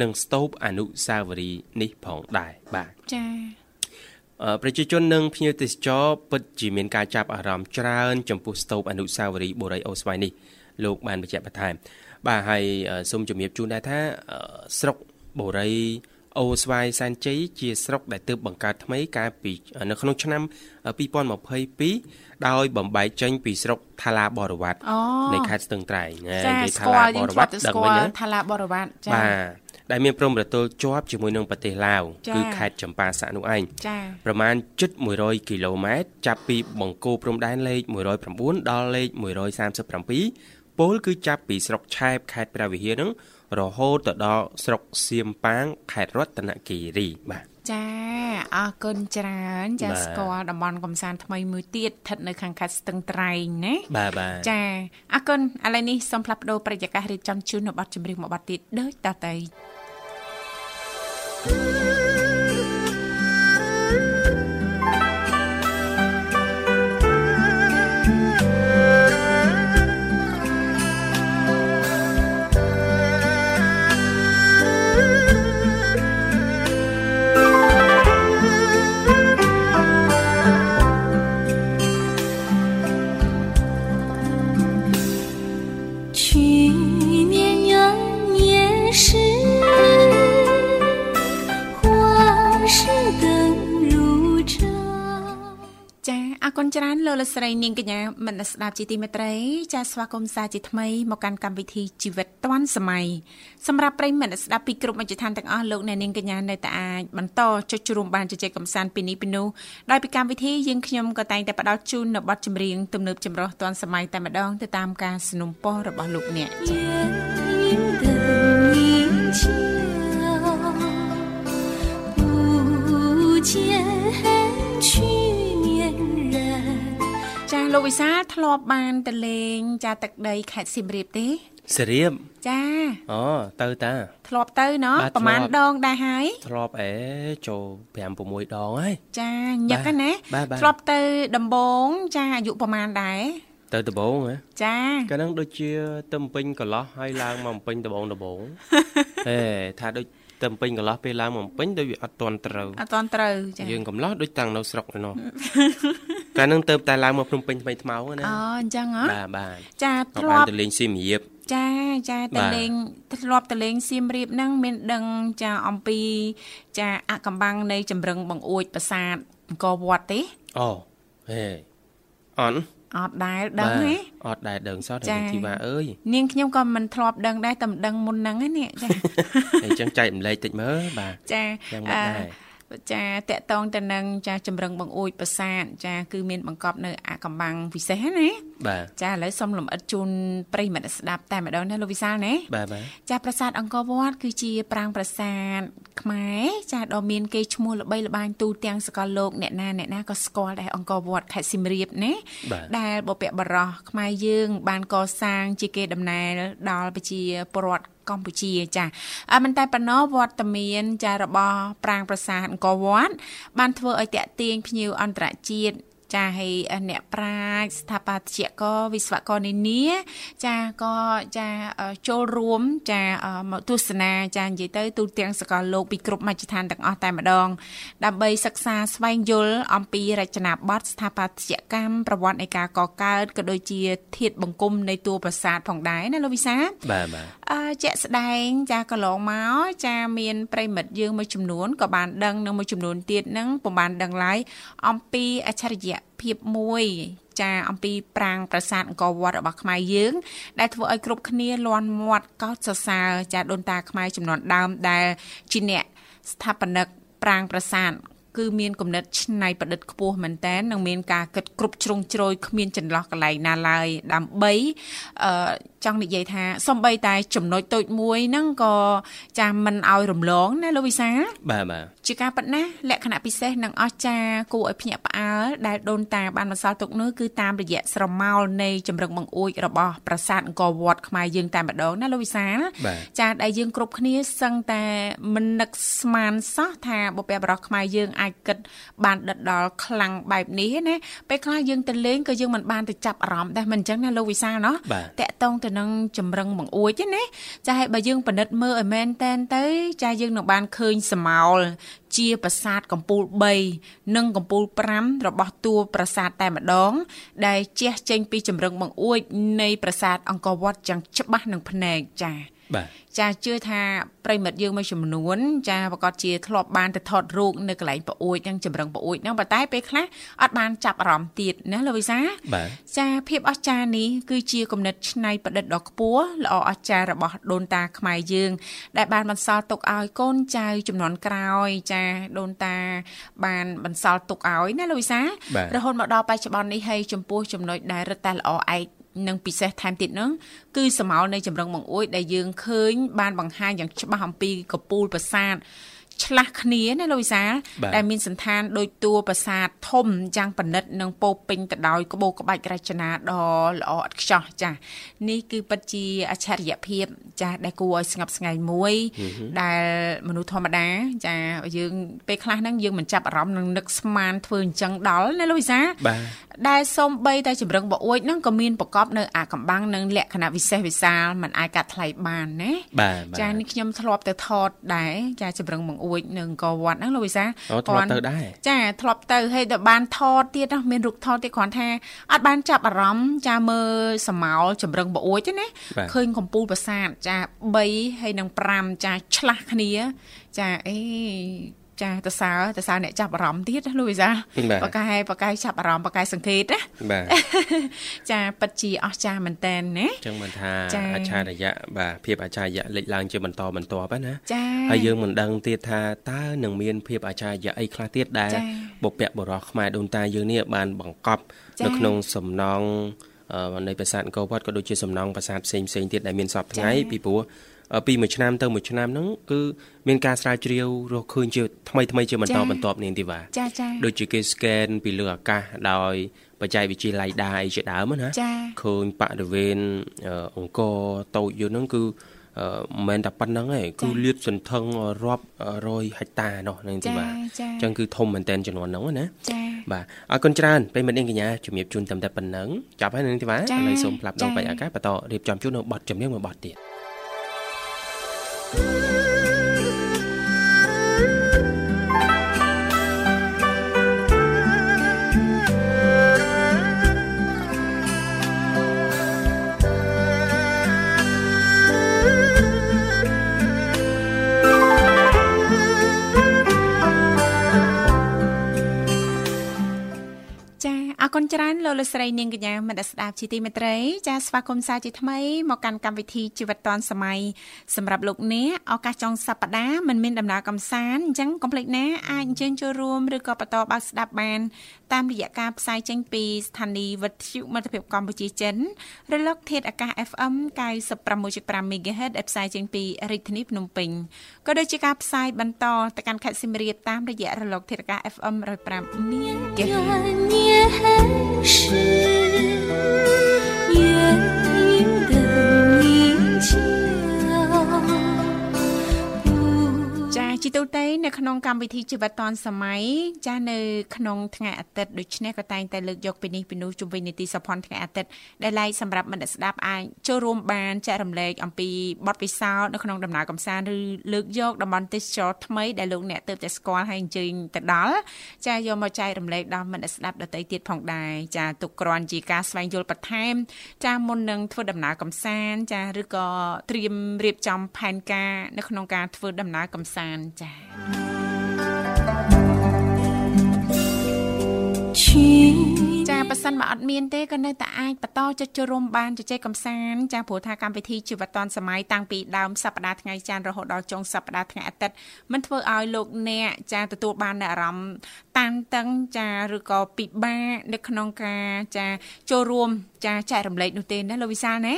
និងស្ទូបអនុស្សាវរីយ៍នេះផងដែរបាទចា៎ប្រជាជននិងភ្ញៀវទេសចរពិតជាមានការចាប់អារម្មណ៍ច្រើនចំពោះស្ទូបអនុស្សាវរីយ៍បូរីអូស្វាយនេះលោកបានបញ្ជាក់បន្ថែមបាទហើយសូមជំរាបជូនដែរថាស្រុកបូរី អូស្វាយសែនជ័យជាស្រុកដែលទើបបង្កើតថ្មីកាលពីនៅក្នុងឆ្នាំ2022ដោយបំបែកចេញពីស្រុកថាឡាបរវត្តនៃខេត្តស្ទឹងត្រែងនិយាយថាឡាបរវត្តដឹងវិញណាថាឡាបរវត្តចា៎បាទដែលមានព្រំប្រទល់ជាប់ជាមួយនឹងប្រទេសឡាវគឺខេត្តចម្ប៉ាសាក់នោះឯងចា៎ប្រមាណជិត100គីឡូម៉ែត្រចាប់ពីបង្គោលព្រំដែនលេខ109ដល់លេខ137ពលគឺចាប់ពីស្រុកឆែបខេត្តព្រះវិហារនឹង រហូតទៅដល់ស្រុកសៀមប៉ាងខេត្តរតនគិរីបាទចាអរគុណច្រើនចាស្គាល់តំបន់កំសាន្តថ្មីមួយទៀតស្ថិតនៅខាងខេត្តស្ទឹងត្រែងណាបាទបាទចាអរគុណឥឡូវនេះសូមផ្លាស់ប្ដូរប្រយាកររៀបចំជូននៅប័ណ្ណចម្រៀងមួយប័ណ្ណទៀតដូចតទៅ thank you រីនាងកញ្ញាមនស្ដាប់ជាទីមេត្រីចាសស្វាគមន៍សាជាថ្មីមកកាន់កម្មវិធីជីវិតឌွန်សម័យសម្រាប់ប្រិយមិត្តស្ដាប់ពីគ្រប់មជ្ឈដ្ឋានទាំងអស់លោកអ្នកនាងកញ្ញានៅតែអាចបន្តចុចជួមបានជជែកកម្សាន្តពីនេះពីនោះដោយពីកម្មវិធីយើងខ្ញុំក៏តែងតែផ្ដល់ជូននៅបទចម្រៀងទំនើបចម្រុះឌွန်សម័យតែម្ដងទៅតាមការสนับสนุนរបស់លោកអ្នកចា លោកវិសាធ្លាប់បានទៅលេង ចាទឹកដីខេត្តសៀមរាបទេសៀមចាអូទៅតាធ្លាប់ទៅណោះប្រហែលដងដែរហើយធ្លាប់អេចូល5 6ដងហើយចាញឹកណាធ្លាប់ទៅដំបងចាអាយុប្រហែលដែរទៅដបងហ៎ចាកាលហ្នឹងដូចជាទៅពេញកន្លោះហើយឡើងមកពេញដបងដបងហេថាដូច ទៅពេញកន្លោះពេលឡើងមកពេញដូចវាអត់តន់ត្រូវអត់តន់ត្រូវចាយើងកំឡោះដូចតាំងនៅស្រុកឯណោះកាលនឹងទៅតែឡើងមកភ្នំពេញថ្មីថ្មោងណាអូអញ្ចឹងហ៎បាទបាទចាធ្លាប់ទៅលេងសៀមរាបចាចាទៅលេងធ្លាប់ទៅលេងសៀមរាបហ្នឹងមានដឹងចាអំពី ចាអកំបាំងនៃចម្រឹងបង្អួចប្រាសាទអង្គរវត្តទេអូហេអន់ អត់ដែលដឹងទេអត់ដែលដឹងសោះតែធីវ៉ាអើយនាងខ្ញុំក៏មិនធ្លាប់ដឹងដែរតែមិនដឹងមុនហ្នឹងនេះចាអញ្ចឹងចែកម្លែកតិចមើលបាទចាយ៉ាងម៉េចដែរចាតកតងទៅនឹងចាចម្រឹងបង្អួចប្រាសាទចា គឺមានបង្កប់នៅអាកំបាំងពិសេសណា បាទចាឥឡូវសូមលំអិតជូនប្រិយមិត្តស្ដាប់តែម្ដងណាលោកវិសាលណាបាទបាទចាប្រាសាទអង្គរវត្តគឺជាប្រាង្គប្រាសាទខ្មែរចាដ៏មានគេឈ្មោះល្បីល្បាញទូទាំងសកលលោកអ្នកណាអ្នកណាក៏ស្គាល់ដែរអង្គរវត្តខេត្តសៀមរាបណាដែលបុព្វបុរសខ្មែរយើង បានកសាង ជាគេដំណើរដល់ប្រជាពលរដ្ឋកម្ពុជាចាមិនតែប៉ុណ្ណោះវត្តមានចារបស់ប្រាង្គប្រាសាទអង្គរវត្តបានធ្វើឲ្យតាក់ទាញភ្ញៀវអន្តរជាតិ ចាហើយអ្នកប្រាជ្ញស្ថាបត្យករវិស្វករនានាចាក៏ចាចូលរួមចាមកទស្សនាចានិយាយទៅទូទាំងសកលលោកពីគ្រប់មជ្ឈដ្ឋានទាំងអស់តែម្ដង ដើម្បីសិក្សាស្វែងយល់អំពីរចនាបថស្ថាបត្យកម្មប្រវត្តិនៃការកកើតក៏ដូចជាធាតុបង្គំនៃតួប្រាសាទផងដែរណាលោកវិសាបាទបាទអឺជាក់ស្ដែងចាកន្លងមកចាមានប្រិមិត្តយើងមួយចំនួនក៏បានដឹងនឹងមួយចំនួនទៀតនឹងពុំបានដឹងឡើយអំពីអច្ឆរិយៈភាពមួយចាអំពីប្រាង្គប្រាសាទអង្គរវត្តរបស់ខ្មែរយើង ដែលធ្វើឲ្យគ្រប់គ្នាលន់មាត់កោតសរសើរចាដូនតាខ្មែរចំនួនដើមដែលជាអ្នកស្ថាបនិកប្រាង្គប្រាសាទគឺមានគំនិតច្នៃប្រឌិតខ្ពស់មែនតើនឹងមានការគិតគ្រប់ជ្រុងជ្រោយគ្មានចន្លោះកន្លែងណាឡើយដើម្បីអឺចង់និយាយថាសំបីតែចំណុចតូចមួយហ្នឹងក៏ចាស់មិនឲ្យរំលងណាលោកវិសាបាទបាទ ជាការប៉ັດណាលក្ខណៈពិសេសនិងអស្ចារ្យគួរឲ្យភ្ញាក់ផ្អើលដែលដូនតាបានបន្សល់ទុកនោះគឺតាមរយៈស្រមោលនៃចម្រឹងបង្អួចរបស់ប្រាសាទអង្គរវត្តខ្មែរយើងតែម្ដងណាលោកវិសាចាដែលយើងគ្រប់គ្នាសឹងតែមិននឹកស្មានសោះថាបុព្វបុរសខ្មែរយើងអាចគិតបានដិតដល់ខ្លាំងបែបនេះណាពេលខ្លះយើងទៅលេងក៏យើងមិនបានទៅចាប់អារម្មណ៍ដែរមិនអញ្ចឹងណាលោកវិសាណោះតកតងទៅនឹងចម្រឹងបង្អួចទេណាចាឲ្យបើយើងពិនិត្យមើលឲ្យមែនតែនទៅ ចាយើងនឹងបានឃើញសមោលជាប្រាសាទកំពូល3និងកំពូល5របស់តួប្រាសាទតែម្ដង ដែលជះចេញពីចម្រឹងបង្អួចនៃប្រាសាទអង្គរវត្តយ៉ាងច្បាស់នឹងភ្នែកចា៎បាទ ចាជឿថាប្រិមិត្តយើងមួយចំនួន ចាប្រកាសជាធ្លាប់បានទៅថតរូបនៅកន្លែងប្អួយនិងចម្រឹងប្អួយហ្នឹងប៉ុន្តែពេលខ្លះអត់បានចាប់អារម្មណ៍ទៀតណាលោកវិសាចាភាពអស្ចារ្យនេះគឺជាគំនិតច្នៃប្រឌិតដ៏ខ្ពស់ល្អអស្ចារ្យរបស់ដូនតាខ្មែរយើង ដែលបានបន្សល់ទុកឲ្យកូនចៅចំនួនក្រោយ ចាដូនតា បានបន្សល់ទុកឲ្យណាលោកវិសារហូតមកដល់បច្ចុប្បន្ននេះហើយចំពោះចំណុចដែលរឹតតែល្អឯក និងពិសេសថែមទៀតនោះគឺសមោលនៃចម្រឹងបង្អួយដែលយើងឃើញ បានបង្ហាញយ៉ាងច្បាស់អំពីកពូលប្រាសាទឆ្លាស់គ្នាណាលោកវិសាលដែលមានសន្តានដូចតួប្រាសាទធំយ៉ាងប៉និតនិងពោពេញទៅដោយក្បូរក្បាច់រចនាដ៏ល្អឥតខ្ចោះចានេះគឺពិតជាអច្ឆរិយភាពចាដែលគួរឲ្យស្ងប់ស្ងាយមួយ ដែលមនុស្សធម្មតា ចាយើងពេលខ្លះហ្នឹងយើងមិនចាប់អារម្មណ៍នឹងនឹកស្មានធ្វើអញ្ចឹងដល់ណាលោកវិសា ដែលសំបីតែចម្រឹងបអួយហ្នឹងក៏មានប្រកបនៅអាកំបាំងនិងលក្ខណៈវិសេសវិសាលមិនអាចកាត់ថ្លៃបានណាចានេះខ្ញុំធ្លាប់ទៅថតដែរចាចម្រឹងបង្អួយនៅអង្គរវត្តហ្នឹងលោកវិសាធ្លាប់ទៅដែរចាធ្លាប់ទៅហើយដល់បានថតទៀតមានរូបថតទៀតគ្រាន់ថាអត់បានចាប់អារម្មណ៍ចាមើលសមោលចម្រឹងបអួយទេណាឃើញកំពូលប្រាសាទចា3ហើយនិង5ចាឆ្លាស់គ្នា ចាអេ ចាតសើតសើអ្នកចាប់អារម្មណ៍ទៀតលូវីសាបកែបកែចាប់អារម្មណ៍បកែសង្កេតណាបាទចាពិតជាអស្ចារ្យមែនតែនណាចឹងមិនថាអច្ឆរិយៈបាទភាពអច្ឆរិយៈលេចឡើងជាបន្តបន្ទាប់ណាចាហើយយើងមិនដឹងទៀតថាតើនឹងមានភាពអច្ឆរិយៈអីខ្លះទៀតដែលបុព្វបុរសខ្មែរដូនតាយើងនេះបានបង្កប់នៅក្នុងសំណង់នៃប្រាសាទអង្គរវត្តក៏ដូចជាសំណង់ប្រាសាទផ្សេងផ្សេងទៀតដែលមានសពថ្ងៃពីព្រោះ ពីមួយឆ្នាំទៅមួយឆ្នាំហ្នឹងគឺមានការស្រាវជ្រាវរកឃើញជាថ្មីថ្មីជាបន្តបន្ទាប់នាងធីវ៉ាចាចាដូចជាគេ scan ពីលើអាកាសដោយបច្ចេកវិទ្យា LiDAR អីជាដើមណាឃើញបរិវេណអង្គរតូចយូរហ្នឹងគឺមិនមែនតែប៉ុណ្្នឹងទេគឺលាតសន្ធឹងរាប់រយហិកតានោះនឹងទីបាទអញ្ចឹងគឺធំមែនតែនចំនួនហ្នឹងណាចាបាទអរគុណច្រើនពេលមិត្តនាងកញ្ញាជំរាបជូនតែតែប៉ុណ្្នឹងចាប់ហើយនឹងទីបាទឥឡូវសូមផ្លាប់ដងបៃអាកាសបន្តរៀបចំជូននៅប័ណ្ណចម្រៀងមួយប័ណ្ណទៀត អរគុណ ច្រើនលោកលោកស្រីនាងកញ្ញាមនស្ដាប់ជាទីមេត្រីចាស្វាគមន៍សាជាថ្មីមកកាន់កម្មវិធីជីវិតឌွန်សម័យសម្រាប់លោកអ្នកឱកាសចុងសប្ដាហ៍មិនមានដំណើរកំសាន្តអញ្ចឹងកុំភ្លេចណាអាចអញ្ជើញចូលរួមឬក៏បន្តបើកស្ដាប់បាន តាមរយៈការផ្សាយចេញពីស្ថានីយ៍វិទ្យុមិត្តភាពកម្ពុជាចិនរលក ធាតុអាកាស FM 96.5 MHz ដែលផ្សាយចេញពីរាជធានីភ្នំពេញក៏ដូចជាការផ្សាយបន្តទៅកាន់ខេត្តសៀមរាបតាមរយៈរលកធាតុអាកាស FM 105 MHz 是。 ជីទូទៅនៅក្នុងកម្មវិធីជីវិតឌွန်សម័យចាស់នៅក្នុងថ្ងៃអាទិត្យដូច្នេះក៏តែងតែលើកយកពីនេះពីនោះជុំវិញនីតិសភ័ណ្ឌថ្ងៃអាទិត្យដែលឡែកសម្រាប់មិត្តស្ដាប់អាចចូលរួមបានចែករំលែកអំពីបទពិសោធន៍នៅក្នុងដំណើរកម្សាន្តឬលើកយកតំបន់ទេសចរថ្មីដែលលោកអ្នកទើបតែស្គាល់ហើយអញ្ជើញទៅដល់ចាយកមកចែករំលែកដល់មិត្តស្ដាប់ដទៃទៀតផងដែរចាទុកគ្រាន់ជាការស្វែងយល់បន្ថែម ចាមុននឹងធ្វើដំណើរកម្សាន្តចាឬក៏ត្រៀមរៀបចំផែនការនៅក្នុងការធ្វើដំណើរកម្សាន្តចាចា ប៉ះសិនបើអត់មានទេក៏នៅតែអាចបន្តចុចចូលរួមបានជជែកកម្សាន្តចាព្រោះថាកម្មវិធីជីវិតឌွန်សម័យតាំងពីដើមសប្តាហ៍ថ្ងៃច័ន្ទរហូតដល់ចុងសប្តាហ៍ថ្ងៃអាទិត្យមិនធ្វើឲ្យលោកអ្នកចាទទួលបាននូវអារម្មណ៍តានតឹងចាឬក៏ពិបាកនៅក្នុងការចាចូលរួមចាចែករំលែកនោះទេណាលោកវិសាលណា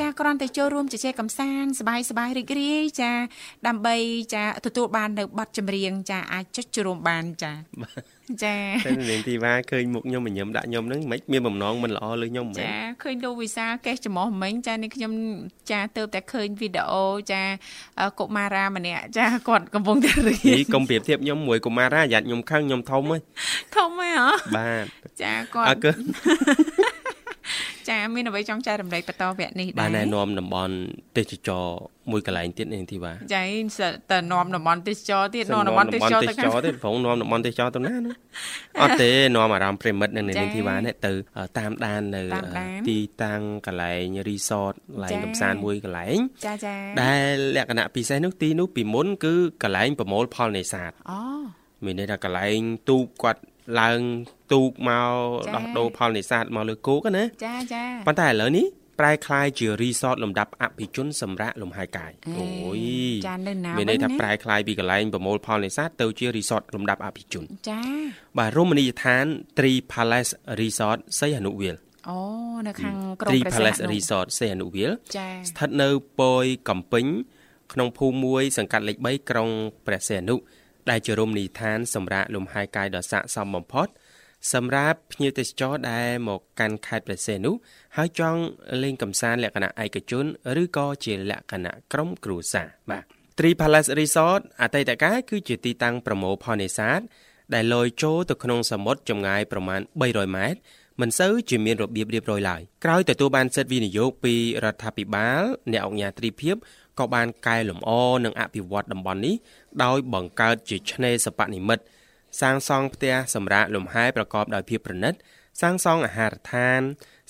ចាគ្រាន់តែចូលរួមជជែកកម្សាន្តសบายសบายរីករាយចាដើម្បីចាទទួលបាននៅប័ណ្ណចម្រៀងចាអាចចុចចូលរួមបានចា ចាតែនាងធីវ៉ាឃើញមុខខ្ញុំញញឹមដាក់ខ្ញុំហ្នឹងមិនមានបំណងមិនល្អលើខ្ញុំមែនចាឃើញលោកវិសាកេះចំោះមិញចានេះខ្ញុំចាទៅតែឃើញវីដេអូចាកុមារាម្នាក់ចាគាត់កំពុងតែរៀនកុំប្រៀបធៀបខ្ញុំមួយកុមារាយ៉ាត់ខ្ញុំខឹងខ្ញុំធំហ៎ធំហ៎បាទចាគាត់អើគឺ ចាមានអ្វីចង់ចែករំលែកបន្តវគ្គនេះដែរបាទណែនាំតំបន់ទេសចរមួយកន្លែងទៀតនេះធីវ៉ាចាតែនាំតំបន់ទេសចរទៀតនាំតំបន់ទេសចរទៅទេសចរទៀតព្រោះនាំតំបន់ទេសចរទៅណាណាអត់ទេនាំអារម្មណ៍ប្រិមិត្តនៅនេះធីវ៉ានេះទៅតាមដាននៅទីតាំងកន្លែងរីសតកន្លែងកំសាន្តមួយកន្លែងចាចាដែលលក្ខណៈពិសេសនោះទីនោះពីមុនគឺកន្លែងប្រមូលផលនេសាទអូមានន័យថាកន្លែងទូកគាត់ ឡើងទូកមកដោះដូរផលនេសាទមកលើគោកណាចាចាប៉ុន្តែឥឡូវនេះប្រែคล้ายជារីសតលំដាប់អភិជនសម្រាប់លំហែកាយអូយចានៅណាមានន័យថាប្រែคล้ายពីកន្លែងប្រមូលផលនេសាទទៅជារីសតលំដាប់អភិជនចាបាទរមណីយដ្ឋាន Tree Palace Resort សីហនុវាលអូនៅខាងក្រុង Tree Palace Resort សីហនុវាលចាស្ថិតនៅពយកំពេញក្នុងភូមិមួយ សង្កាត់លេខ3ក្រុងព្រះសីហនុ ដែលជារមណីយដ្ឋានសម្រាប់លំហែកាយដ៏ស័ក្តិសមបំផុត សម្រាប់ភ្ញៀវទេសចរដែលមកកាន់ខេត្តព្រះសីហនុហើយចង់លេងកម្សាន្តលក្ខណៈឯកជន ឬក៏ជាលក្ខណៈក្រុមគ្រួសារបាទ Tree Palace Resort អតីតកាលគឺជាទីតាំងប្រមូលផលនេសាទដែលលយចូលទៅក្នុងសមុទ្រចម្ងាយប្រមាណ300ម៉ែត្រមិនសូវជាមានរបៀបរៀបរយឡើយក្រោយទទួលបានសិទ្ធិវិនិយោគពីរដ្ឋាភិបាលអ្នកអង្គការទ្រីភិប ក៏បានកែលម្អនិងអភិវឌ្ឍតំបន់នេះដោយបង្កើតជាឆ្នេរសពនិមិត្តសាងសង់ផ្ទះសម្រាប់លំហែប្រកបដោយភាពប្រណិត សាងសង់អាហារដ្ឋាន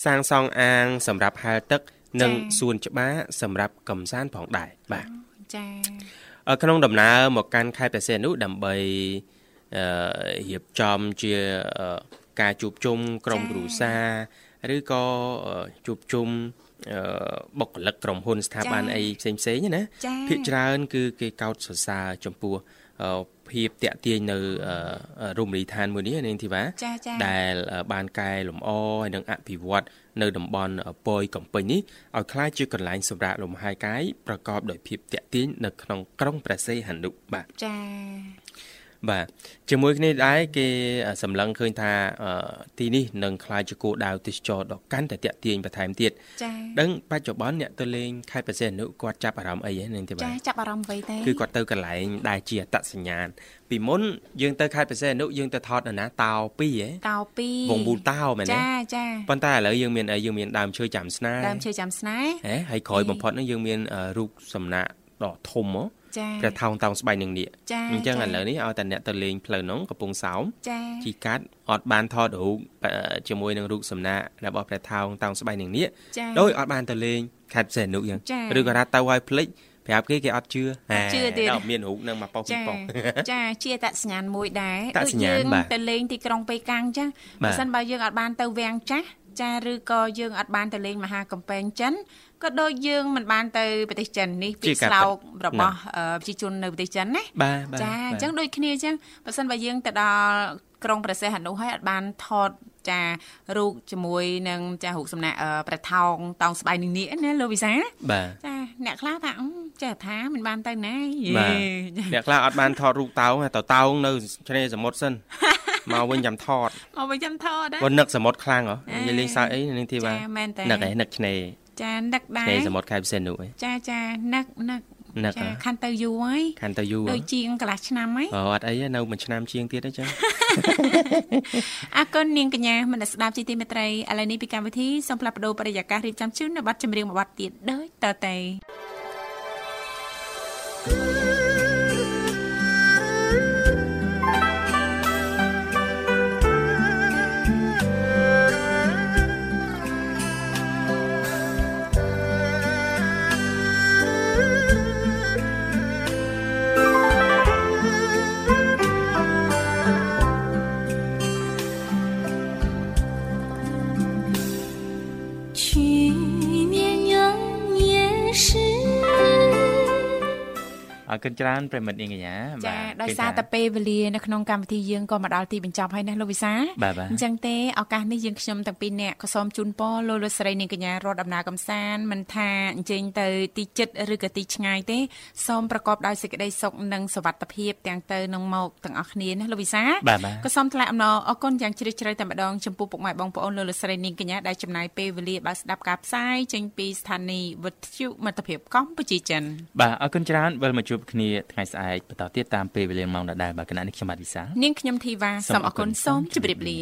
សាងសង់អាង សម្រាប់ហែលទឹក និងសួនច្បារសម្រាប់កំសាន្តផងដែរបាទចា៎ក្នុងដំណើរមកកាន់ខេត្តព្រះសីហនុដើម្បីរៀបចំជាការជួបជុំក្រុមគ្រួសារឬក៏ជួបជុំ បុគ្គលិកក្រុមហ៊ុនស្ថាប័នអីផ្សេងផ្សេងណាភាគច្រើនគឺគេកោតសរសើរចំពោះភាពតាក់ទាញនៅរមណីយដ្ឋានមួយនេះនាងធីវ៉ាដែលបានកែលម្អហើយនិងអភិវឌ្ឍនៅតំបន់ពយកំពេញនេះឲ្យคล้ายជាកន្លែងសម្រាប់លំហែកាយប្រកបដោយភាពតាក់ទាញនៅក្នុងក្រុងព្រះសីហនុបាទចា បាទជាមួយគ្នាដែរគេសម្លឹងឃើញថាទីនេះនឹងក្លាយជាគោលដៅទេសចរដ៏កាន់តែតាក់ទាញបន្ថែមទៀតចា៎ដឹងបច្ចុប្បន្នអ្នកទៅលេងខេត្តបរសេនុគាត់ចាប់អារម្មណ៍អីហ៎នឹងទេបាទចា៎ចាប់អារម្មណ៍អ្វីទេគឺគាត់ទៅកន្លែងដែលជាអត្តសញ្ញាណពីមុនយើងទៅខេត្តបរសេនុយើងទៅថតនៅណាតោ2ហ៎តោ2វងប៊ូតោមែនទេចាចាប៉ុន្តែឥឡូវយើងមានអីយើងមានដើមឈើចាំស្នែដើមឈើចាំស្នែហ៎ហើយក្រោយបំផុតនោះយើងមានរូបសំណាក ដ៏ធំហ៎ព្រះថោងតោងស្បែកនឹងនេះអញ្ចឹងឥឡូវនេះឲ្យតែអ្នកទៅលេងផ្លូវនោះកំពង់សោមជីកាត់អត់បានថតរូបជាមួយនឹងរូបសំណាករបស់ព្រះថោងតោងស្បែកនឹងនេះដោយអត់បានទៅលេងខេត្តផ្សេងនោះយ៉ាងឬក៏ថាទៅឲ្យភ្លេចប្រាប់គេគេអត់ជឿជឿទៀតមានរូបនឹងមកប៉ោះពីប៉ោះចាជាតសញ្ញាណមួយដែរដូចយើងទៅលេងទីក្រុងប៉េកាំងចឹងបើសិនបើយើងអត់បានទៅវាំងចាស់ចាឬក៏យើងអត់បានទៅលេងមហាកំពែងចិន ក៏ដូចយើងមិនបានទៅប្រទេសចិននេះពីស្លោករបស់ប្រជាជននៅប្រទេសចិនណាចាអញ្ចឹងដូចគ្នាអញ្ចឹងបើសិនបើយើងទៅដល់ក្រុងព្រះសីហនុហើយអត់បានថតចារូបជាមួយនឹងចារូបសំណាក់ប្រថោងតោងស្បៃនឹងនេះណាលោកវិសាចាអ្នកខ្លះថាចេះថាមិនបានទៅណាអ្នកខ្លះអត់បានថតរូបតោងទៅតោងនៅឆ្នេរសមុទ្រសិនមកវិញចាំថតមកវិញចាំថតគាត់នឹកសមុទ្រខ្លាំងហ៎និយាយលេងសើចអីនឹងទីបាទនឹកឯនឹកឆ្នេរ ចានឹកដែរឆ្នេរសមុទ្រខេត្តពិសេសនោះចាចានឹកនឹកនឹកខាន់ទៅយូរហើយខាន់ទៅយូរដូចជាងកន្លះឆ្នាំហើយអូអត់អីនៅមួយឆ្នាំជាងទៀតអញ្ចឹងអរគុណនាងកញ្ញាមនស្ដាប់ជីទីមេត្រីឥឡូវនេះពីកម្មវិធីសូមផ្លាប់បដោបរិយាកាសរៀបចំជូននៅប័ណ្ណចម្រៀងមួយប័ណ្ណទៀតដូចតទៅ គុណច្រើនប្រិមិត្តនាងកញ្ញាចាដោយសារតែពេលវេលានៅក្នុងកម្មវិធីយើងក៏មកដល់ទីបញ្ចប់ហើយណាលោកវិសាអញ្ចឹងទេឱកាសនេះយើងខ្ញុំទាំងពីរនាក់ក៏សូមជូនពរលោកលោកស្រីនាងកញ្ញារត់ដំណើរកំសាន្តមិនថាអញ្ជើញទៅទីជិតឬក៏ទីឆ្ងាយទេសូមប្រកបដោយសេចក្តីសុខនិងសុវត្ថិភាពទាំងទៅនឹងមកទាំងអស់គ្នាណាលោកវិសាក៏សូមថ្លែងអំណរអគុណយ៉ាងជ្រាលជ្រៅតែម្ដងចំពោះពុកម៉ែបងប្អូនលោកលោកស្រីនាងកញ្ញាដែលចំណាយពេលវេលាបានស្ដាប់ការផ្សាយចេញពីស្ថានីយ៍វិទ្យុមិត្តភាពកម្ពុជាចិនបាទអរគុណច្រើនវិលមកជួបគ្នាថ្ងៃស្អែកបន្តទៀតតាមពេលវេលាម៉ោងដដែលបាទគណៈនេះខ្ញុំបាទវិសានាងខ្ញុំធីវ៉ាសូមអរគុណសូមជម្រាបលា